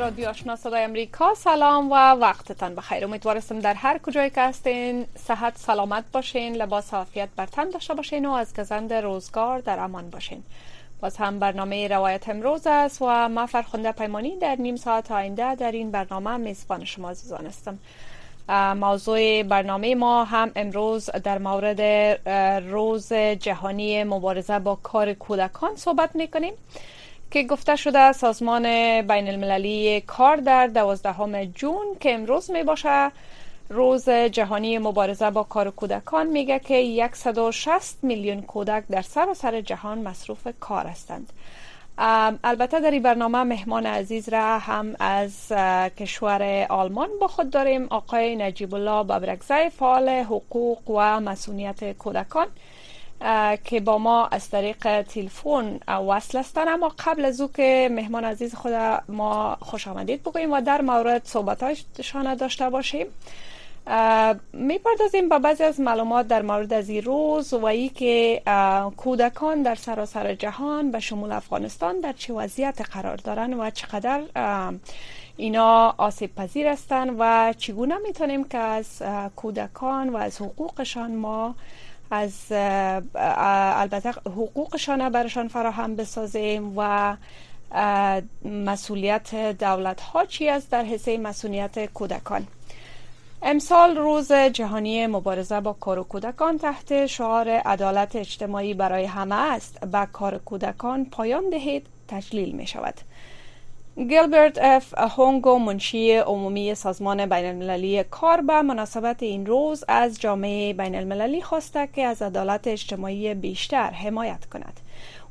رادیو آشنا صدای امریکا. سلام و وقتتان بخیر. امیدوارستم در هر کجای که هستین صحت سلامت باشین لباس عافیت بر تن داشته باشین و از گزند روزگار در امان باشین. باز هم برنامه روایت امروز است و ما فرخنده پیمانی در نیم ساعت آینده در این برنامه میزبان شما عزیزان هستم. موضوع برنامه ما هم امروز در مورد روز جهانی مبارزه با کار کودکان صحبت می‌کنیم. که گفته شده سازمان بین المللی کار در دوازدهم جون که امروز می باشه. روز جهانی مبارزه با کار کودکان میگه که 160 میلیون کودک در سراسر جهان مصروف کار هستند. البته در این برنامه مهمان عزیز را هم از کشور آلمان با خود داریم. آقای نجیب الله ببرکزی فعال حقوق و مسئولیت کودکان. که با ما از طریق تلفن وصل هستن اما قبل از او که مهمان عزیز خود ما خوش آمدید بگوییم و در مورد صحبتاشان داشته باشیم. می‌پردازیم با بعضی از معلومات در مورد از این روز و ای که کودکان در سراسر جهان به شمول افغانستان در چه وضعیت قرار دارن و چقدر اینا آسیب پذیر هستند و چگونه می‌تونیم که از کودکان و از حقوقشان ما از البته حقوقشان برشان فراهم بسازیم و مسئولیت دولت ها چی است در حصه مسئولیت کودکان. امسال روز جهانی مبارزه با کار کودکان تحت شعار عدالت اجتماعی برای همه است. به کار کودکان پایان دهید تجلیل می شود گیلبرت اف هونگو منشی عمومی سازمان بین المللی کار به مناسبت این روز از جامعه بین المللی خواسته که از عدالت اجتماعی بیشتر حمایت کند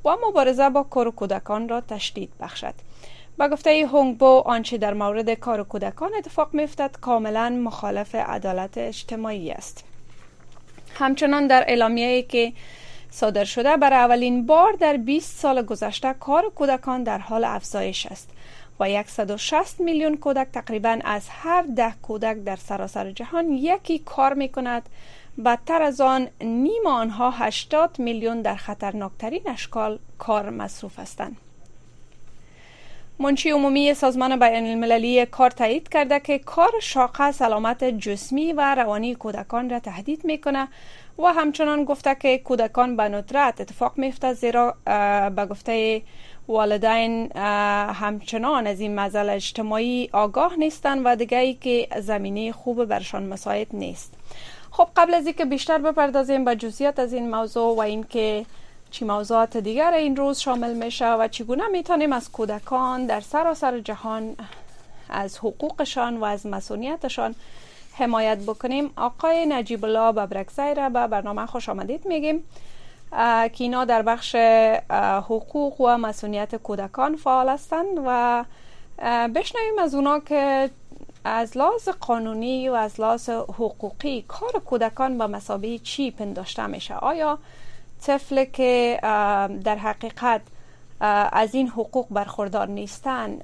و مبارزه با کار کودکان را تشدید بخشد. با گفته هونگبو آنچه در مورد کار کودکان اتفاق میفتد کاملا مخالف عدالت اجتماعی است. همچنان در اعلامیه‌ای که صادر شده برای اولین بار در 20 سال گذشته کار کودکان در حال افزایش است. و 160 میلیون کودک تقریبا از هر ده کودک در سراسر جهان یکی کار می کند بدتر از آن نیم آنها 80 میلیون در خطرناکترین اشکال کار مصروف هستند. منشی عمومی سازمان بین المللی کار تایید کرده که کار شاقه سلامت جسمی و روانی کودکان را تهدید می‌کنه و همچنان گفته که کودکان به ندرت اتفاق میفته زیرا به گفته والدین همچنان از این مزل اجتماعی آگاه نیستند و دیگه ای که زمینه خوب برشان مساعد نیست. خب قبل از اینکه بیشتر بپردازیم به جزئیات از این موضوع و اینکه چی موضوعات دیگر این روز شامل میشه و چگونه می‌تونیم از کودکان در سراسر جهان از حقوقشان و از مسئولیتشان حمایت بکنیم آقای نجیب الله ببرکزی را به برنامه خوش آمدید میگیم. که اینا در بخش حقوق و مسئولیت کودکان فعال هستند و بشنویم از اونا که از لحاظ قانونی و از لحاظ حقوقی کار کودکان به مسابقه چی پنداشته میشه؟ آیا طفل که در حقیقت از این حقوق برخوردار نیستن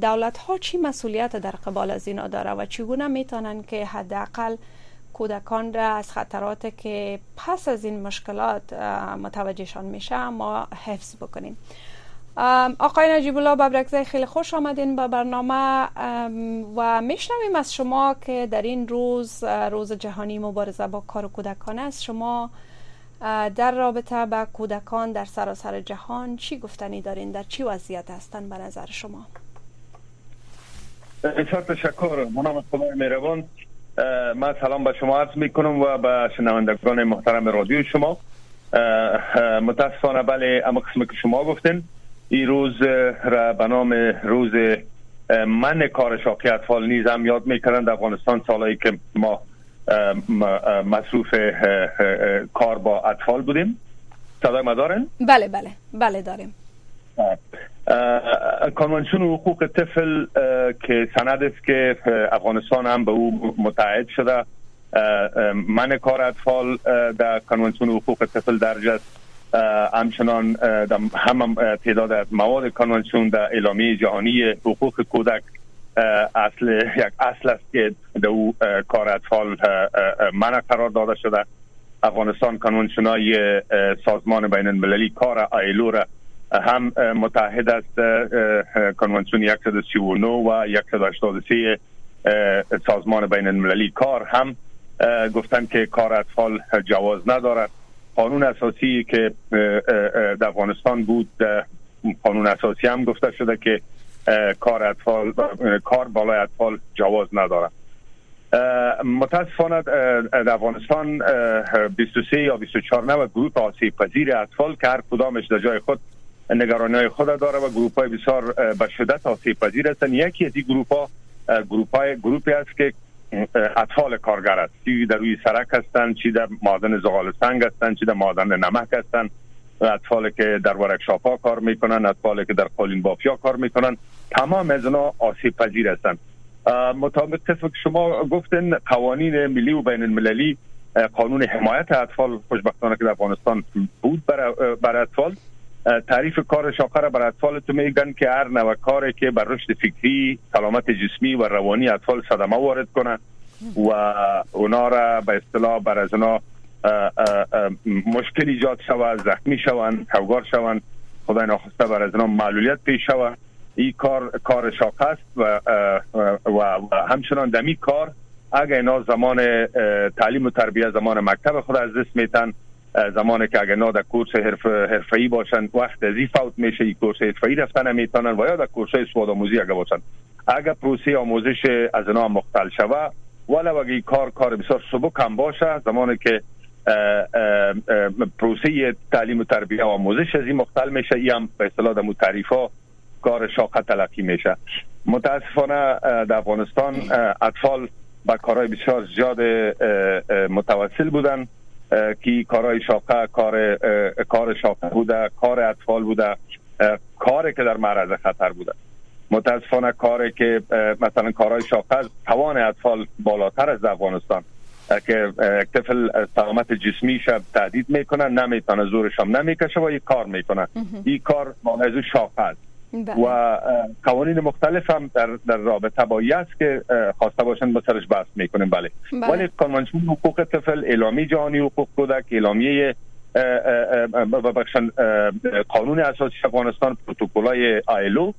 دولت ها چی مسئولیت در قبال از اینا داره و چگونه می‌تونن که حداقل کودکان را از خطرات که پس از این مشکلات متوجهشان میشه ما حفظ بکنیم. آقای نجیب الله ببرکزی خیلی خوش آمدین به برنامه. و میشنویم از شما که در این روز روز جهانی مبارزه با کار کودکان است. شما در رابطه با کودکان در سراسر جهان چی گفتنی دارین؟ در چی وضعیت هستن به نظر شما؟ بسیار تشکر. منام خدای مهربان. من سلام به شما عرض می کنم و به شنوندگان محترم رادیو شما. متاسفانه بله اما قسم که شما گفتین این روز را به نام روز من کار شاقی اطفال نیز هم یاد می‌کردن در افغانستان سالهایی که ما مصروف کار با اطفال بودیم. صدای ما دارن؟ بله بله بله داریم. کنوانسیون حقوق طفل که سند است که افغانستان هم به او متعهد شده. من کار اطفال در کنوانسیون حقوق طفل درج است. همچنان هم تعداد مواد کنوانسیون در اعلامیه جهانی حقوق کودک اصل یک اصل است که در او کار اطفال من قرار داده شده. افغانستان های سازمان بین المللی کار آیلو را هم متحد است کنوانسیون 139 و 183 سازمان بین المللی کار هم گفتن که کار اطفال جواز ندارد. قانون اساسی که در افغانستان بود قانون اساسی هم گفته شده که کار اطفال کار بالای اطفال جواز ندارد. متاسفانه در افغانستان 23 یا 24 نوع گروپ آسیب پذیر اطفال که هر کدامش در جای خود نگرانی های خود داره و گروپ های بسیار به شدت آسیب پذیر هستند. یکی از این گروپ ها گروپ های گروپی است که اطفال کارگر است. چی در روی سرک هستند چی در مادن زغال سنگ هستند چی در مادن نمک هستند. اطفال که در workshop ها کار می‌کنن اطفال که در قالین بافیا کار می‌کنن تمام از اینا آسیب پذیر هستند. مطابق که شما گفتن قوانین ملی و بین المللی قانون حمایت اطفال خوشبختانه که در افغانستان بود برای اطفال. تعریف کار شاقه را بر اطفال تو میگن که هر نوع کاری که بر رشد فکری سلامت جسمی و روانی اطفال صدمه وارد کنه و اونا را به اصطلاح بر از اونا مشکل ایجاد شود زخمی شوند کوگار شوند. خدای ناخواسته بر از اونا معلولیت پیش شود این کار کار شاقه است و, و, همچنان دمی کار. اگر اینا زمان تعلیم و تربیت زمان مکتب خود از دست میتن زمانی که اگر نه در کورس حرفه‌ای باشند وقت از فوت میشه این کورس حرفه‌ای رفتن نمی‌تونن و یا در کورس سواد آموزی اگر باشند اگر پروسه آموزش از اینا مختل شوه ولو اگر کار کار بسیار سبک هم باشه زمانی که پروسه تعلیم و تربیت و آموزش از این مختل میشه این هم به اصطلاح در تعریف ها کار شاقه تلقی میشه. متاسفانه در افغانستان اطفال با کارهای بسیار زیاد متوسل بودن. که کارهای شاقه کار کار شاقه بوده کار اطفال بوده کاری که در معرض خطر بوده. متاسفانه کاری که مثلا کارهای شاقه توان اطفال بالاتر از افغانستان که طفل سلامت جسمی شب تهدید می‌کنن نمی‌تونه زورش هم نمی‌کشه و یک کار می‌کنه این کار موضوع شاقه است. و قوانین مختلف هم در, در رابطه با است که خواسته باشند با سرش بحث می‌کنیم. بله, بله. ولی کنوانسیون حقوق طفل اعلامیه جهانی حقوق کودک اعلامیه قانون اساسی افغانستان پروتکلای آیلو.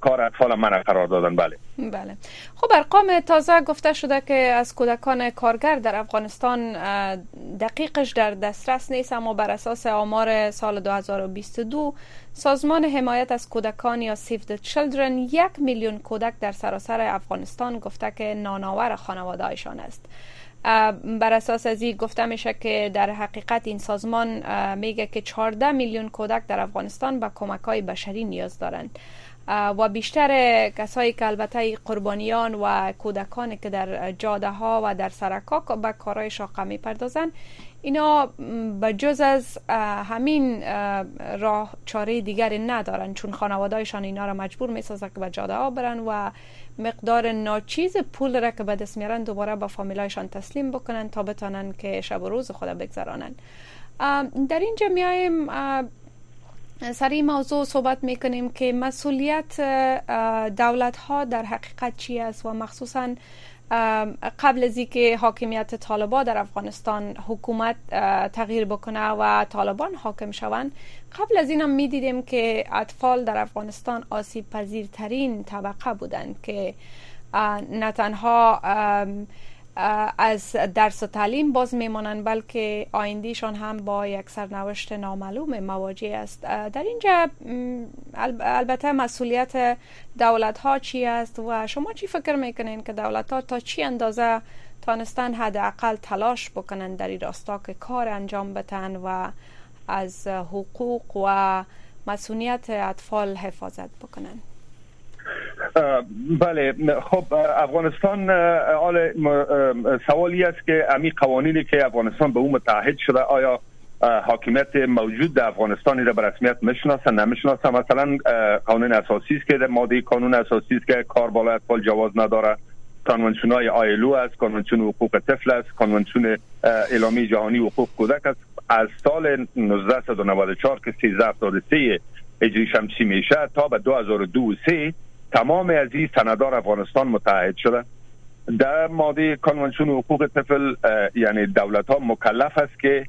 کار اطفال من قرار دادن بله. بله. خب ارقام تازه گفته شده که از کودکان کارگر در افغانستان دقیقش در دسترس نیست اما بر اساس آمار سال 2022 سازمان حمایت از کودکان یا سیف د چلدرن یک میلیون کودک در سراسر افغانستان گفته که نانآور خانوادهایشان است. بر اساس از این گفته میشه که در حقیقت این سازمان میگه که 14 میلیون کودک در افغانستان به کمک های بشری نیاز دارند. و بیشتر کسایی که البته قربانیان و کودکانی که در جاده ها و در سرکا به کارهای شاقه می پردازن اینا به جز از همین راه چاره دیگری ندارن چون خانوادهایشان اینا را مجبور می که به جاده ها برن و مقدار ناچیز پول را که به دست میارن دوباره به فامیلایشان تسلیم بکنن تا بتانن که شب و روز خود بگذرانن. در اینجا میایم سر این موضوع صحبت می‌کنیم که مسئولیت دولت ها در حقیقت چی است و مخصوصا قبل از اینکه حاکمیت طالبان در افغانستان حکومت تغییر بکنه و طالبان حاکم شوند قبل از اینم می‌دیدیم که اطفال در افغانستان آسیب پذیرترین طبقه بودند که نه تنها از درس و تعلیم باز میمانند بلکه آیندهشان هم با یک سرنوشت نامعلوم مواجه است. در اینجا البته مسئولیت دولت ها چی است و شما چی فکر می‌کنین که دولت ها تا چی اندازه تانستن حداقل تلاش بکنن در این راستا که کار انجام بتن و از حقوق و مسئولیت اطفال حفاظت بکنن؟ بله خب افغانستان حال سوالی است که امی قوانینی که افغانستان به اون متحد شده آیا حاکمیت موجود در افغانستان را به رسمیت می‌شناسه نمی‌شناسه مثلا قانون اساسی است که در ماده قانون اساسی است که کار بالای اطفال جواز نداره کانونسیون های آیلو است کانونسیون حقوق طفل است کانونسیون اعلامی جهانی حقوق کودک است. از سال 1994 که 1373 اجری شمسی میشه تا به 2002 3 تمام از این سندار افغانستان متحد شده. در ماده کنوانسیون حقوق طفل یعنی دولت ها مکلف است که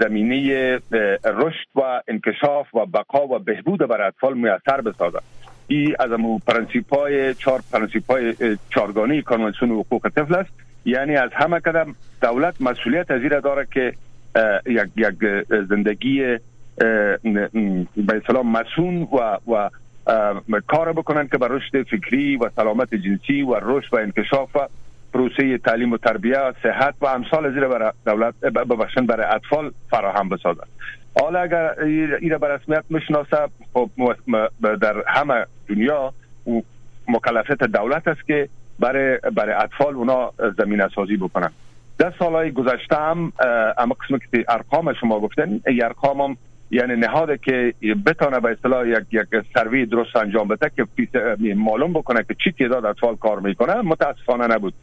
زمینه رشد و انکشاف و بقا و بهبود بر اطفال میسر بسازد. این از امو پرنسیپ های چهار کنوانسیون حقوق طفل است. یعنی از همه قدم دولت مسئولیت از داره که یک یک زندگی به اصطلاح مصون و و کار بکنن که بر رشد فکری و سلامت جنسی و رشد و انکشاف و پروسه تعلیم و تربیه صحت و امثال زیر برای دولت ببخشن برای اطفال فراهم بسازد حالا اگر این به رسمیت می‌شناسه خب در همه دنیا مکلفیت دولت است که برای برای اطفال اونا زمین سازی بکنن. در سالهای گذشته هم اما قسم که ارقام شما گفتن ارقام هم یعنی نهاد که بتانه به اصطلاح یک یک سروی درست انجام بده که معلوم بکنه که چی تعداد اطفال کار می‌کنه. متاسفانه نبود.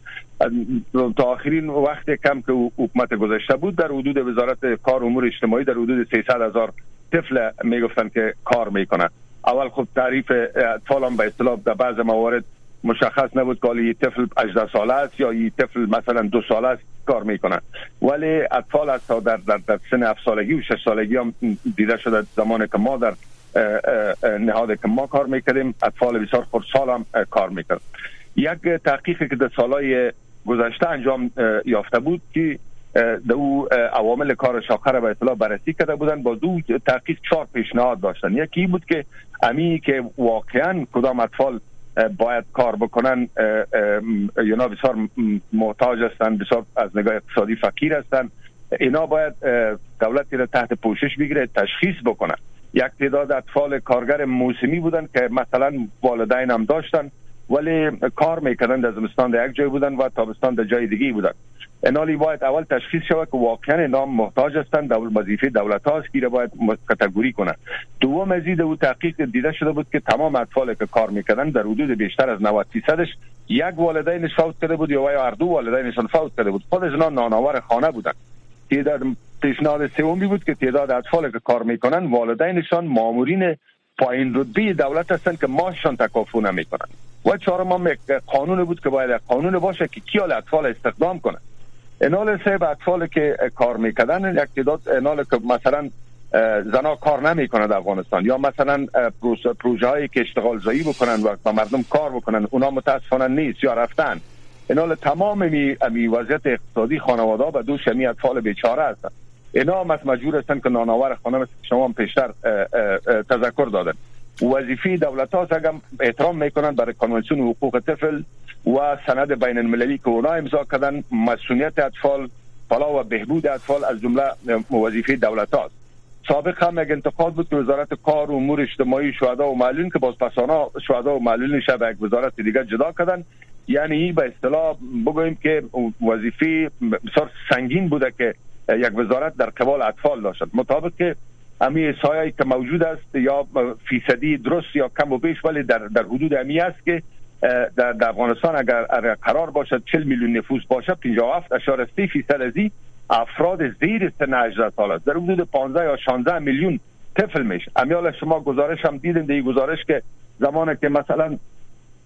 تا آخرین وقت کم که حکومت گذشته بود در حدود وزارت کار امور اجتماعی در حدود 300 هزار طفل می‌گفتن که کار می‌کنه اول خب تعریف اطفال هم به اصطلاح در بعض موارد مشخص نبود که یه طفل 18 ساله است یا یه طفل مثلا دو ساله است. کار می‌کنن. ولی اطفال از در, در, در سن 7 سالگی و 6 سالگی هم دیده شده زمانی که ما در نهاد که ما کار می‌کردیم اطفال بسیار خردسال هم کار می‌کرد. یک تحقیقی که در سالهای گذشته انجام یافته بود که در او عوامل کار شاخه را به اطلاع بررسی کرده بودن با دو تحقیق چهار پیشنهاد داشتن. یکی بود که امی که واقعا کدام اطفال باید کار بکنن یا بسیار محتاج هستند بسیار از نگاه اقتصادی فقیر هستند اینا باید دولتی را تحت پوشش بگیره تشخیص بکنن. یک تعداد اطفال کارگر موسمی بودن که مثلا والدین هم داشتن ولی کار می‌کردن در زمستان در یک جای بودن و تابستان در جای دیگه بودن. انالی باید اول تشخیص شود که واقعا اینا محتاج هستند دول وظیفه دولت هاست که باید کاتگوری کنند. دوم مزید او تحقیق دیده شده بود که تمام اطفال که کار می‌کردن در حدود بیشتر از 90 درصدش یک والدین فوت کرده بود یا هر دو والدینشان فوت کرده بود. خود اینا نانآور خانه بودن تعداد پیشنهاد سومی بود که تعداد اطفال که کار می‌کنن والدینشان مامورین پایین رتبه دولت هستند که ماشان تکافو نمی‌کنن و چهارم هم قانون بود که باید قانون باشه که کیال اطفال استخدام کنه. انال سه اطفال که کار می‌کردن یک تعداد انال که مثلا زنا کار نمی‌کنه در افغانستان یا مثلا پروژه هایی که اشتغال زایی بکنن و با مردم کار بکنن اونا متاسفانه نیست یا رفتن. انال تمام می, وضعیت اقتصادی خانواده به دوش می اطفال بیچاره هستن. اینا هم مجبور هستن که نانآور خانه شما هم پیشتر تذکر دادن. وظیفه دولت ها اگر احترام می‌کنن برای کنوانسیون حقوق طفل و سند بین المللی که اونا امضا کردن مسئولیت اطفال فلا و بهبود اطفال از جمله وظیفه دولت هاست سابق هم یک انتقاد بود که وزارت کار و امور اجتماعی شهدا و معلولین که بازپسانا شهدا و معلولین شب یک وزارت دیگه جدا کردن. یعنی این به اصطلاح بگوییم که وظیفه بسیار سنگین بوده که یک وزارت در قبال اطفال داشت. مطابق که امی سایه که موجود است یا فیصدی درست یا کم و بیش ولی در, در حدود امی است که در, در افغانستان اگر, قرار باشد 40 میلیون نفوس باشد 57 اشار 3 فیصد از افراد زیر سن 18 سال است. در حدود 15 یا 16 میلیون طفل میشه. امیال شما گزارش هم دیدین در گزارش که زمانی که مثلا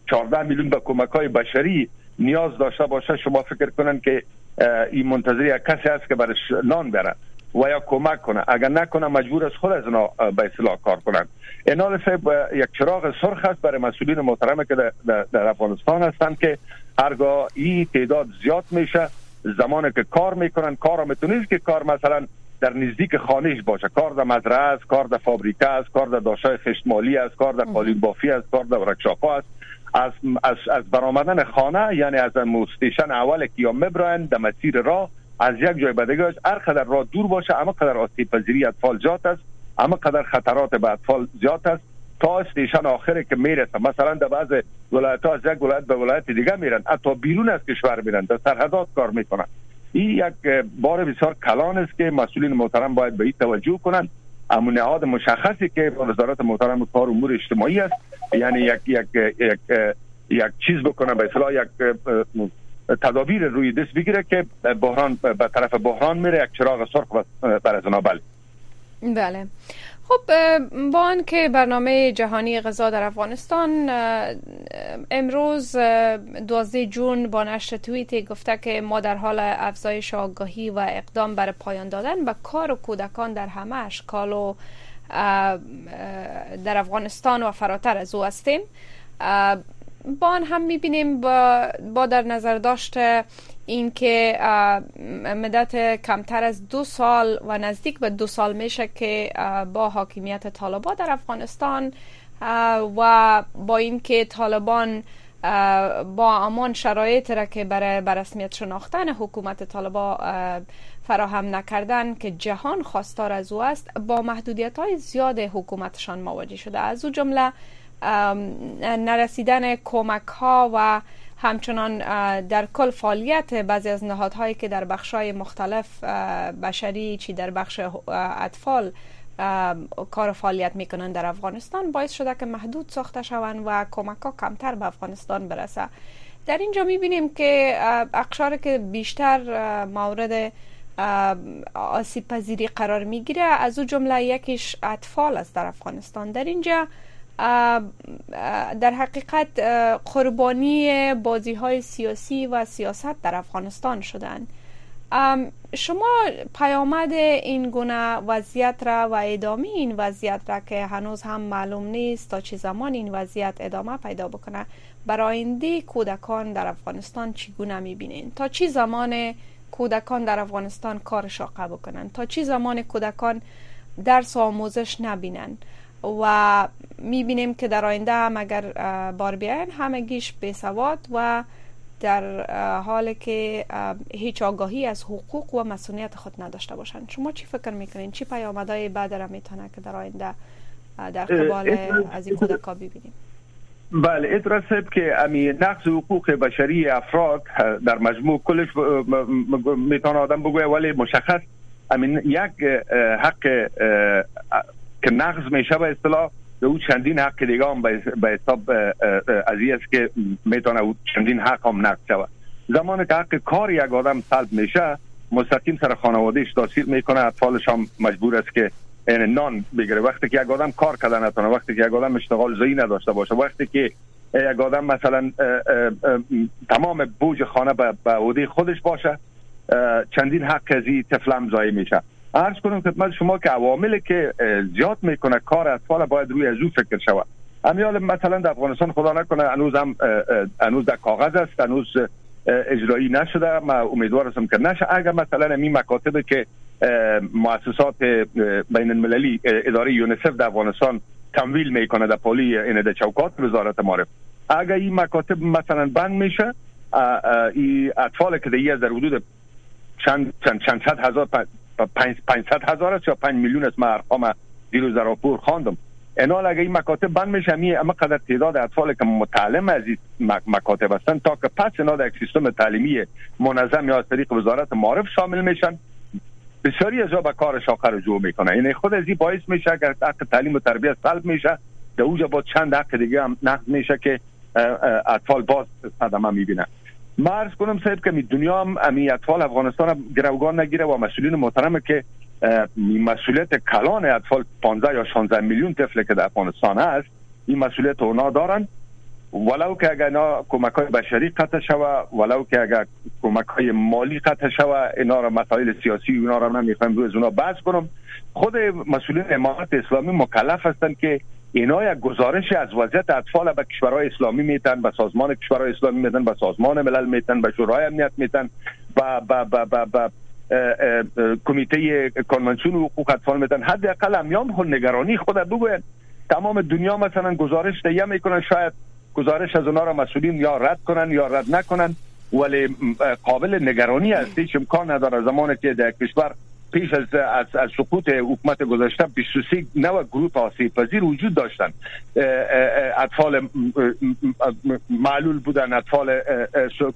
14 میلیون به کمک های بشری نیاز داشته باشه شما فکر کنن که این منتظر کسی است که برش نان بره. و یا کمک کنه. اگر نکنه مجبور است خود از اونا به اصلاح کار کنند. اینا یک چراغ سرخ است برای مسئولین محترم که در, در افغانستان هستند که هرگاه این تعداد زیاد میشه زمانی که کار می‌کنن کار می‌تونید که کار مثلا در نزدیک خانهش باشه. کار در مزرعه است کار در فابریکه است کار در داشای خشتمالی است کار در قالین بافی است کار در ورکشاپ است. از از از برآمدن خانه یعنی از استیشن اول که یا مبراین در مسیر راه از یک جای دیگه هر قدر راه دور باشه اما قدر آسیب پذیری اطفال زیاد است. اما قدر خطرات به اطفال زیاد است. تا استیشن آخری که می‌رسه. مثلا در بعض ولایت ها از یک ولایت به ولایت دیگه میرن. حتی بیرون از کشور میرن. در سرحدات کار می‌کنن. این یک بار بسیار کلان است که مسئولین محترم باید به این توجه کنند. اما نهاد مشخصی که وزارت محترم کار امور اجتماعی است. یعنی یک یک یک یک چیز بکنه به اصطلاح یک تدابیر روی دست بگیره که بحران به طرف بحران میره یک چراغ سرخ بر از بله. بله. خب با که برنامه جهانی غذا در افغانستان امروز 12 جون با نشر توییت گفته که ما در حال افزایش آگاهی و اقدام بر پایان دادن به کار و کودکان در همه اشکال و در افغانستان و فراتر از او هستیم. با آن هم می‌بینیم با, با در نظر داشته اینکه مدت کمتر از دو سال و نزدیک به دو سال میشه که با حاکمیت طالبا در افغانستان و با اینکه طالبان با امان شرایط را که برای برسمیت شناختن حکومت طالبا فراهم نکردن که جهان خواستار از او است با محدودیت های زیاد حکومتشان مواجه شده. از او جمله نرسیدن کمک ها و همچنان در کل فعالیت بعضی از نهادهایی که در بخشای مختلف بشری چی در بخش اطفال کار فعالیت می‌کنن در افغانستان باعث شده که محدود ساخته شوند و کمک ها کمتر به افغانستان برسه. در اینجا می‌بینیم که اقشار که بیشتر مورد آسیب پذیری قرار می‌گیره از او جمله یکیش اطفال است در افغانستان. در اینجا در حقیقت قربانی بازی های سیاسی و سیاست در افغانستان شدن. شما پیامد این گونه وضعیت را و ادامه این وضعیت را که هنوز هم معلوم نیست تا چه زمان این وضعیت ادامه پیدا بکنه برای آینده کودکان در افغانستان چگونه می‌بینین؟ تا چه زمان کودکان در افغانستان کار شاقه بکنن تا چه زمان کودکان درس و آموزش نبینن؟ و می‌بینیم که در آینده هم اگر بار بیاین همگیش سواد و در حالی که هیچ آگاهی از حقوق و مسئولیت خود نداشته باشند. شما چی فکر می‌کنین؟ چی پیامدهای بعد را می‌تونه که در آینده در قبال از این کودکا ببینیم؟ بله اعتراض که امی نقص حقوق بشری افراد در مجموع کلش می‌تونه آدم بگویه ولی مشخص امین یک حق که نقض میشه به اصطلاح او چندین حق دیگه هم به حساب از است که می‌تونه او چندین حق هم نقض شود. زمان که حق کار یک آدم سلب میشه مستقیم سر خانوادهش تاثیر می‌کنه اطفالش هم مجبور است که یعنی نان بگیره. وقتی که یک آدم کار کردن نتونه وقتی که یک آدم اشتغال زایی نداشته باشه وقتی که یک آدم مثلا تمام بوج خانه به عهده خودش باشه چندین حق از این طفل زایی میشه. عرض کنم خدمت شما که عوامل که زیاد می‌کنه کار اطفال باید روی از او فکر شود. امیال مثلا در افغانستان خدا نکنه هنوز هم هنوز در کاغذ است هنوز اجرایی نشده. ما امیدوار هستم که نشه. اگر مثلا این مکاتب که مؤسسات بین المللی اداره یونیسف در افغانستان تمویل می‌کنه در پولی این در چوکات وزارت معرف اگر این مکاتب مثلا بند میشه این اطفال که دیگه در حدود چند چند چند صد هزار 500 هزار است یا 5 میلیون است من ارقام دیروز در راپور خواندم. انال اگه این مکاتب بند میشه می اما قدر تعداد اطفال که متعلم از این مکاتب هستن تا که پس اینا در سیستم تعلیمی منظم یا از طریق وزارت معارف شامل میشن. بسیاری از به کار شاقه رجوع می‌کنه یعنی خود از این باعث میشه که حق تعلیم و تربیت سلب میشه. در اوجا با چند حق دیگه هم نقض میشه که اطفال باز صدمه می‌بینن. مرز کنم صاحب که دنیا هم امی اطفال افغانستان گروگان نگیره و مسئولین محترمه که مسئولیت کلان اطفال 15 یا 16 میلیون طفل که در افغانستان هست این مسئولیت اونا دارن. ولو که اگر اینا کمک های بشری قطع شوه ولو که اگر کمک های مالی قطع شوه اینا را مسائل سیاسی اینا را نمی‌خوایم روی از اونا بحث کنم. خود مسئولین امارت اسلامی مکلف هستند که اینا یک گزارش از وضعیت اطفال به کشورهای اسلامی میتن به سازمان کشورهای اسلامی میتن به سازمان ملل میتن به شورای امنیت میتن و با کمیته کنونسیون حقوق اطفال میتن. حداقل امیام خود نگرانی خود بگوین. تمام دنیا مثلا گزارش تهیه می‌کنن شاید گزارش از اونا را مسئولین یا رد کنن یا رد نکنن. ولی قابل نگرانی است هیچ امکان نداره. زمانی که در کشور پیش از از, از سقوط حکومت گذشته 23 نوع گروه آسیب پذیر وجود داشتن. اطفال معلول بودن اطفال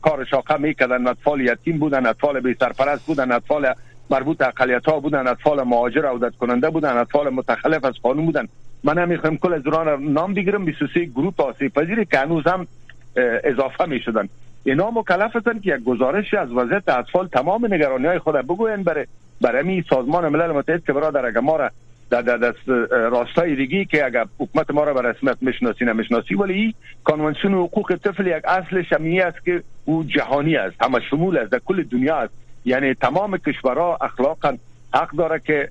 کار شاقه می‌کردن اطفال یتیم بودن اطفال بی سرپرست بودن اطفال مربوط اقلیت ها بودن اطفال مهاجر عودت کننده بودن اطفال متخلف از قانون بودن. من نمی‌خوام کل از دوران نام بگیرم. 23 گروه آسیب پذیر که هنوز هم اضافه می شدن اینا مکلف هستند که یک گزارشی از وضعیت اطفال تمام نگرانی های خود بگوین برای برای سازمان ملل متحد که برادر اگر ما را در دست راستای دیگی که اگر حکومت ما را به رسمیت مشناسی نمی‌شناسی ولی کنوانسیون حقوق طفل یک اصل شمیه است که او جهانی است همه شمول است در کل دنیا است. یعنی تمام کشورها اخلاقا حق داره که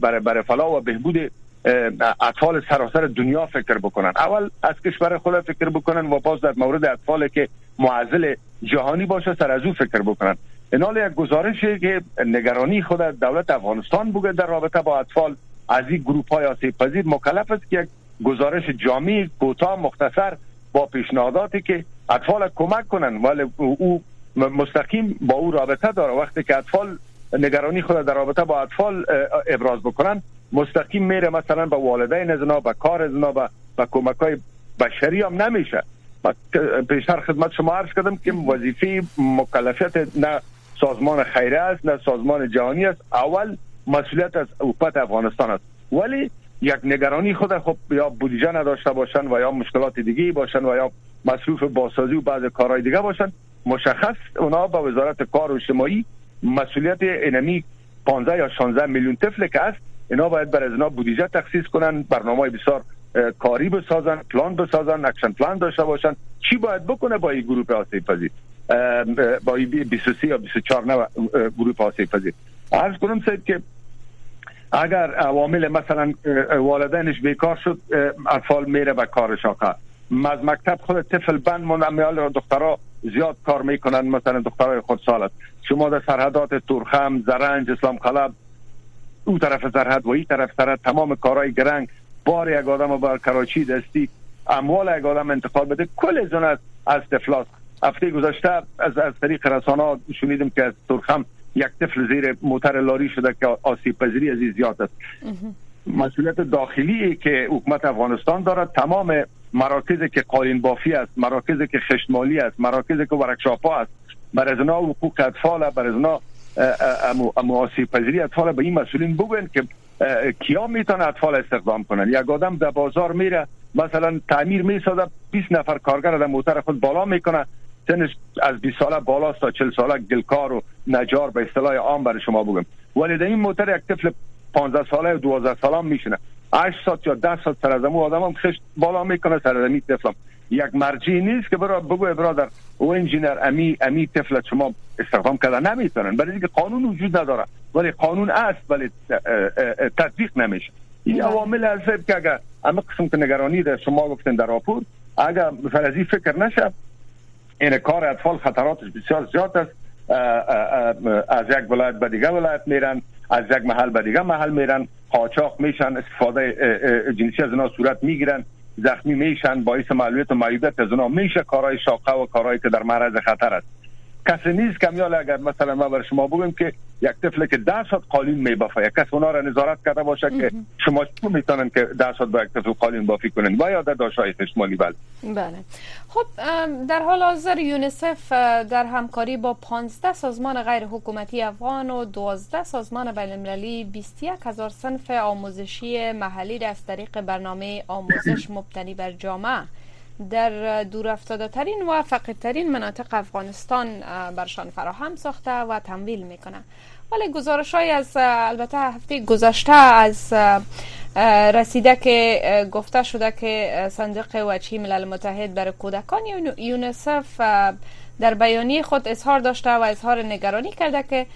برای برای فلاح و بهبود اطفال سراسر دنیا فکر بکنن. اول از کشور خود فکر بکنن و باز در مورد اطفال که معزل جهانی باشه سر از او فکر بکنن. اینال یک گزارشی که نگرانی خود دولت افغانستان بوده در رابطه با اطفال از این گروپ های آسیب پذیر مکلف است که یک گزارش جامع کوتاه مختصر با پیشنهاداتی که اطفال کمک کنن ولی او مستقیم با او رابطه داره. وقتی که اطفال نگرانی خود در رابطه با اطفال ابراز بکنن مستقیم میره مثلا به والدین ازنا به کار ازنا به, به کمک های بشری هم نمیشه. پیشتر خدمت شما عرض کردم که وظیفه مکلفیت نه سازمان خیره است نه سازمان جهانی است. اول مسئولیت از حکومت افغانستان است. ولی یک نگرانی خود خب یا بودجه نداشته باشن و یا مشکلات دیگه باشن و یا مصروف بازسازی و بعض کارهای دیگه باشن مشخص اونا با وزارت کار و اجتماعی مسئولیت انمی 15 یا 16 میلیون طفل که است اینا باید بر از اینا بودجه تخصیص کنن برنامه بسیار کاری بسازن پلان بسازن action plan داشته باشن. چی باید بکنه با این گروه آسیب پذیر؟ با 23 یا 24 نوع گروه آسیب پذیر عرض کنم صاحب که اگر عوامل مثلا والدینش بیکار شد اطفال میره به کار شاقه از مکتب خود طفل بند میال دخترها زیاد کار می‌کنن مثلا دخترای خود سالت شما در سرحدات تورخم زرنج اسلام خلب او طرف سرحد و این طرف سرحد تمام کارهای گرنگ بار یک آدم با کراچی دستی اموال یک آدم انتقال بده کل زن از, از تفلاس هفته گذشته از, از طریق رسانه شنیدیم که از ترخم یک طفل زیر موتر لاری شده که آسیب پذیری از زیاد است. مسئولیت داخلی که حکومت افغانستان دارد. تمام مراکزی که قالین بافی است مراکزی که خشتمالی است مراکزی که ورکشاپ است بر از حقوق اطفال بر از امو آسیب پذیری اطفال به این مسئولین بگوین که کیا می‌تونه اطفال استخدام کنن؟ یک آدم در بازار میره مثلا تعمیر می‌سازه 20 نفر کارگر در موتر خود بالا می‌کنه. سنش از 20 ساله بالا تا 40 ساله گلکار و نجار به اصطلاح عام برای شما بگم. ولی در این موتر یک طفل 15 ساله و 12 ساله میشنه 8 ساعت یا 10 ساعت سر از آدم هم خشت بالا می‌کنه سر از طفل یک مرجعی نیست که برای بگو برادر او انجینر امی امی طفل شما استخدام کردن نمی‌تونن. برای اینکه قانون وجود نداره. ولی قانون است ولی تطبیق نمیشه. این. عوامل هست که اگر اما قسم که نگرانی در شما گفتن در راپور اگر فرضی فکر نشه این کار اطفال خطراتش بسیار زیاد است. از یک ولایت به دیگه ولایت میرن از یک محل به دیگه محل میرن قاچاق میشن استفاده جنسی از اینا صورت می‌گیرن زخمی میشن باعث معلولیت و معیوبیت از اونا میشه. کارهای شاقه و کارهایی که در معرض خطر است. کسی نیست کمیال اگر مثلا ما بر شما بگم که یک طفل که ده ساعت قالین میبافه یک کس اونا را نظارت کرده باشه که شما چون می‌تونن که ده ساعت با یک طفل قالین بافی کنن؟ و یا در داشای خشمالی بله. بله. خب در حال حاضر یونیسف در همکاری با 15 سازمان غیر حکومتی افغان و 12 سازمان بین المللی 21 هزار صنف آموزشی محلی را از طریق برنامه آموزش مبتنی بر جامعه در دور افتاده ترین و فقیرترین مناطق افغانستان برشان فراهم ساخته و تمویل می‌کنه. ولی گزارش های از البته هفته گذشته از رسیده که گفته شده که صندوق وچی ملل متحد برای کودکان یونیسف در بیانیه خود اظهار داشته و اظهار نگرانی کرده که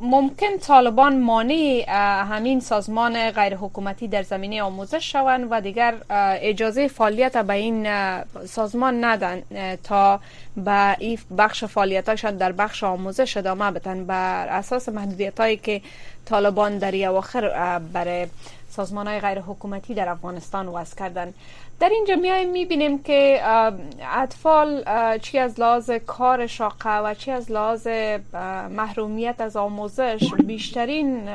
ممکن طالبان مانع همین سازمان غیر حکومتی در زمینه آموزش شوند و دیگر اجازه فعالیت به این سازمان ندن تا به این بخش فعالیتاشان در بخش آموزش ادامه بدن. بر اساس محدودیت هایی که طالبان در اواخر برای سازمان های غیر حکومتی در افغانستان وضع کردن. در اینجا میایم می‌بینیم که اطفال چی از لحاظ کار شاقه و چی از لحاظ محرومیت از آموزش بیشترین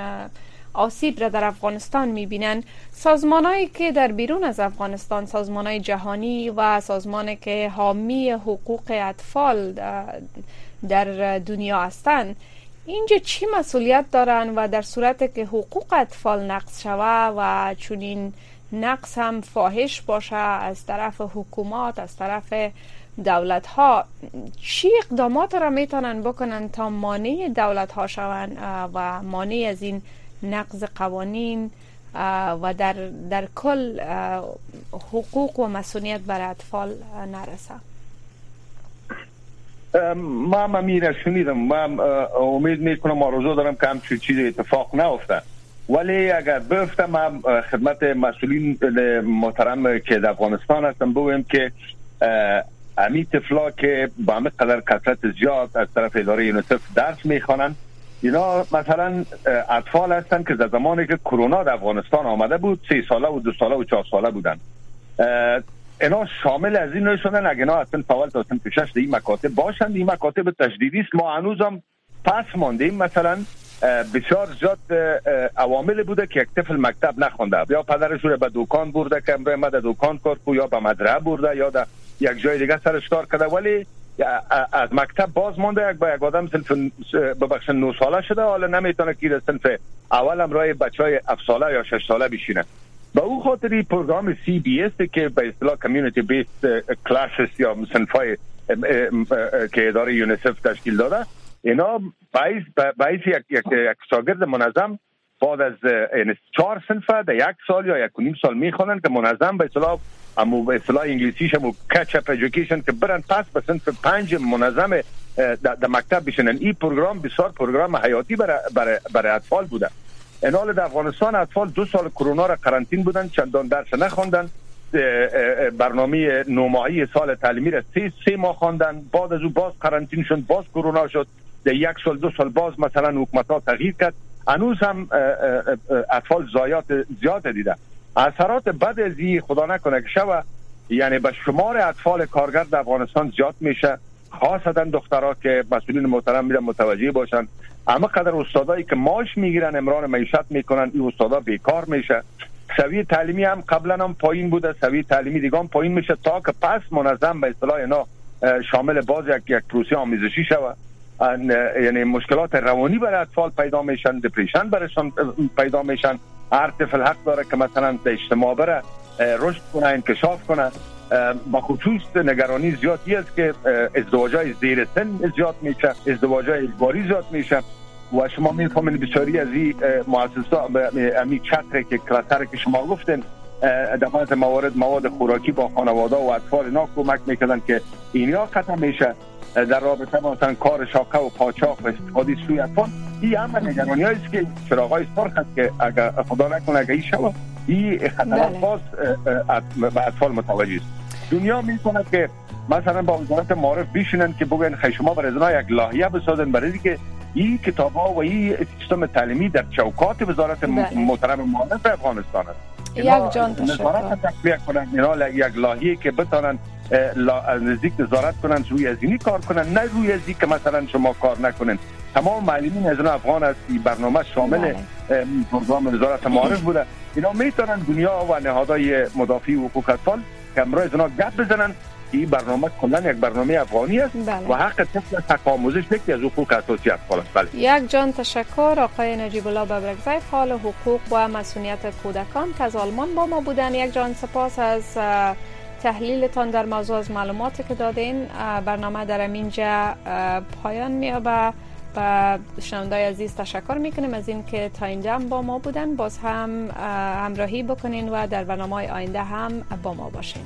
آسیب را در افغانستان می‌بینن. سازمان هایی که در بیرون از افغانستان سازمان جهانی و سازمان که حامی حقوق اطفال در دنیا هستند اینجا چی مسئولیت دارن و در صورت که حقوق اطفال نقص شوه و چونین نقص هم فاحش باشه از طرف حکومات از طرف دولت ها چی اقدامات را می‌تونن بکنن تا مانع دولت ها شوند و مانع از این نقض قوانین و در, در کل حقوق و مسئولیت بر اطفال نرسه. ما ممیره شنیدم. من امید می‌کنم آرزو دارم که همچون چیز اتفاق نیفته ولی اگر بفتم من خدمت مسئولین محترم که در افغانستان هستم بگویم که امی طفلا که با همه قدر کثرت زیاد از طرف اداره یونیسف درس می‌خوانند. اینا مثلا اطفال هستن که در زمانی که کرونا در افغانستان آمده بود سه ساله و دو ساله و چهار ساله بودن. اینا شامل از این شدن اگه اینا اصلا فوال تا سنف شش این مکاتب باشند این مکاتب تجدیدی است. ما هنوزم پس ماندیم مثلا بسیار زیاد عوامل بوده که یک طفل مکتب نخونده. یا پدرش رو به دکان برده که امروز ما در دکان کار کو یا به مدرسه برده یا در یک جای دیگه سرش کار کرده. ولی از مکتب باز مانده یک با یک آدم صنف ببخش نو ساله شده. حالا نمی‌تونه که صنف اول همرای بچه های ساله یا شش ساله بشینه. به او خاطری پروگرام CBS که به اصطلاح community based classes یا های که اداره یونیسف تشکیل داده. اینا باعث باعث یک یک یک شاگرد منظم بعد از چهار صنف در یک سال یا یک نیم سال می‌خوانند که منظم به اصطلاح امو به اصطلاح انگلیسیش همو catch up education که برن پس به صنف پنج منظم در مکتب بشینن این پروگرام بسیار پروگرام حیاتی برای برای اطفال بوده. این حال در افغانستان اطفال دو سال کرونا را قرنطین بودن چندان درس نخوندن برنامه نو ماهی سال تعلیمی را سه, سه ماه خواندن. بعد از او باز قرنطین شد باز کرونا شد. در یک سال دو سال باز مثلا حکومت ها تغییر کرد. هنوز هم اطفال زایات زیاد دیده. اثرات بد از خدا نکنه که شوه یعنی به شمار اطفال کارگر در افغانستان زیاد میشه. خاصتا دخترها که مسئولین محترم میرن متوجه باشن. اما قدر استادایی که ماش می‌گیرن امران معیشت می‌کنن این استادا بیکار میشه. سوی تعلیمی هم قبلا هم پایین بوده. سوی تعلیمی دیگه هم پایین میشه تا که پس منظم به اصطلاح اینا شامل باز یک یک پروسه آمیزشی شود. یعنی مشکلات روانی برای اطفال پیدا میشن دپریشن برایشان پیدا میشن. هر طفل حق داره که مثلا به اجتماع بره رشد کنه انکشاف کنه. با خصوص نگرانی زیادی است که ازدواج های زیر سن زیاد میشه ازدواج های اجباری زیاد میشه. و شما می‌فهمین بسیاری از این مؤسسات امی چتر که کلاتر که شما گفتین در موارد مواد خوراکی با خانواده و اطفال اینا کمک می‌کردن که اینیا ختم میشه. در رابطه با مثلا کار شاکه و پاچاق و استفاده سوی اطفال این همه نگرانی است که چراغای سرخ هست که اگر خدا نکنه اگر این شود این خطرات بله. باز به اطفال متوجه است دنیا می‌کنه که مثلا با وزارت معارف بیشنن که بگن خیلی شما برای ازنا یک لاهیه بسازن برای که این کتاب ها و این سیستم تعلیمی در چوکات وزارت بله. محترم معارف افغانستان است یک جان تشکر یک لاهیه که بتانن نزدیک نظارت کنن روی از اینی کار کنن نه روی از که مثلا شما کار نکنن تمام معلمین از افغان است برنامه شامل بله. پروگرام وزارت معارف بوده. اینا می‌تونن دنیا و نهادهای مدافع حقوق اطفال که امروز اینا گپ بزنن این برنامه کلا یک برنامه افغانی است بله. و حق طفل حق آموزش یکی از حقوق اساسی اطفال است بله. یک جان تشکر. آقای نجیب الله ببرگزی فعال حقوق و مسئولیت کودکان. که از آلمان با ما بودن. یک جان سپاس از تحلیلتان در موضوع از معلوماتی که دادین برنامه در اینجا پایان میابه و شنوندای عزیز تشکر می‌کنیم از اینکه تا اینجا با ما بودن. باز هم همراهی بکنین و در برنامه آینده هم با ما باشین.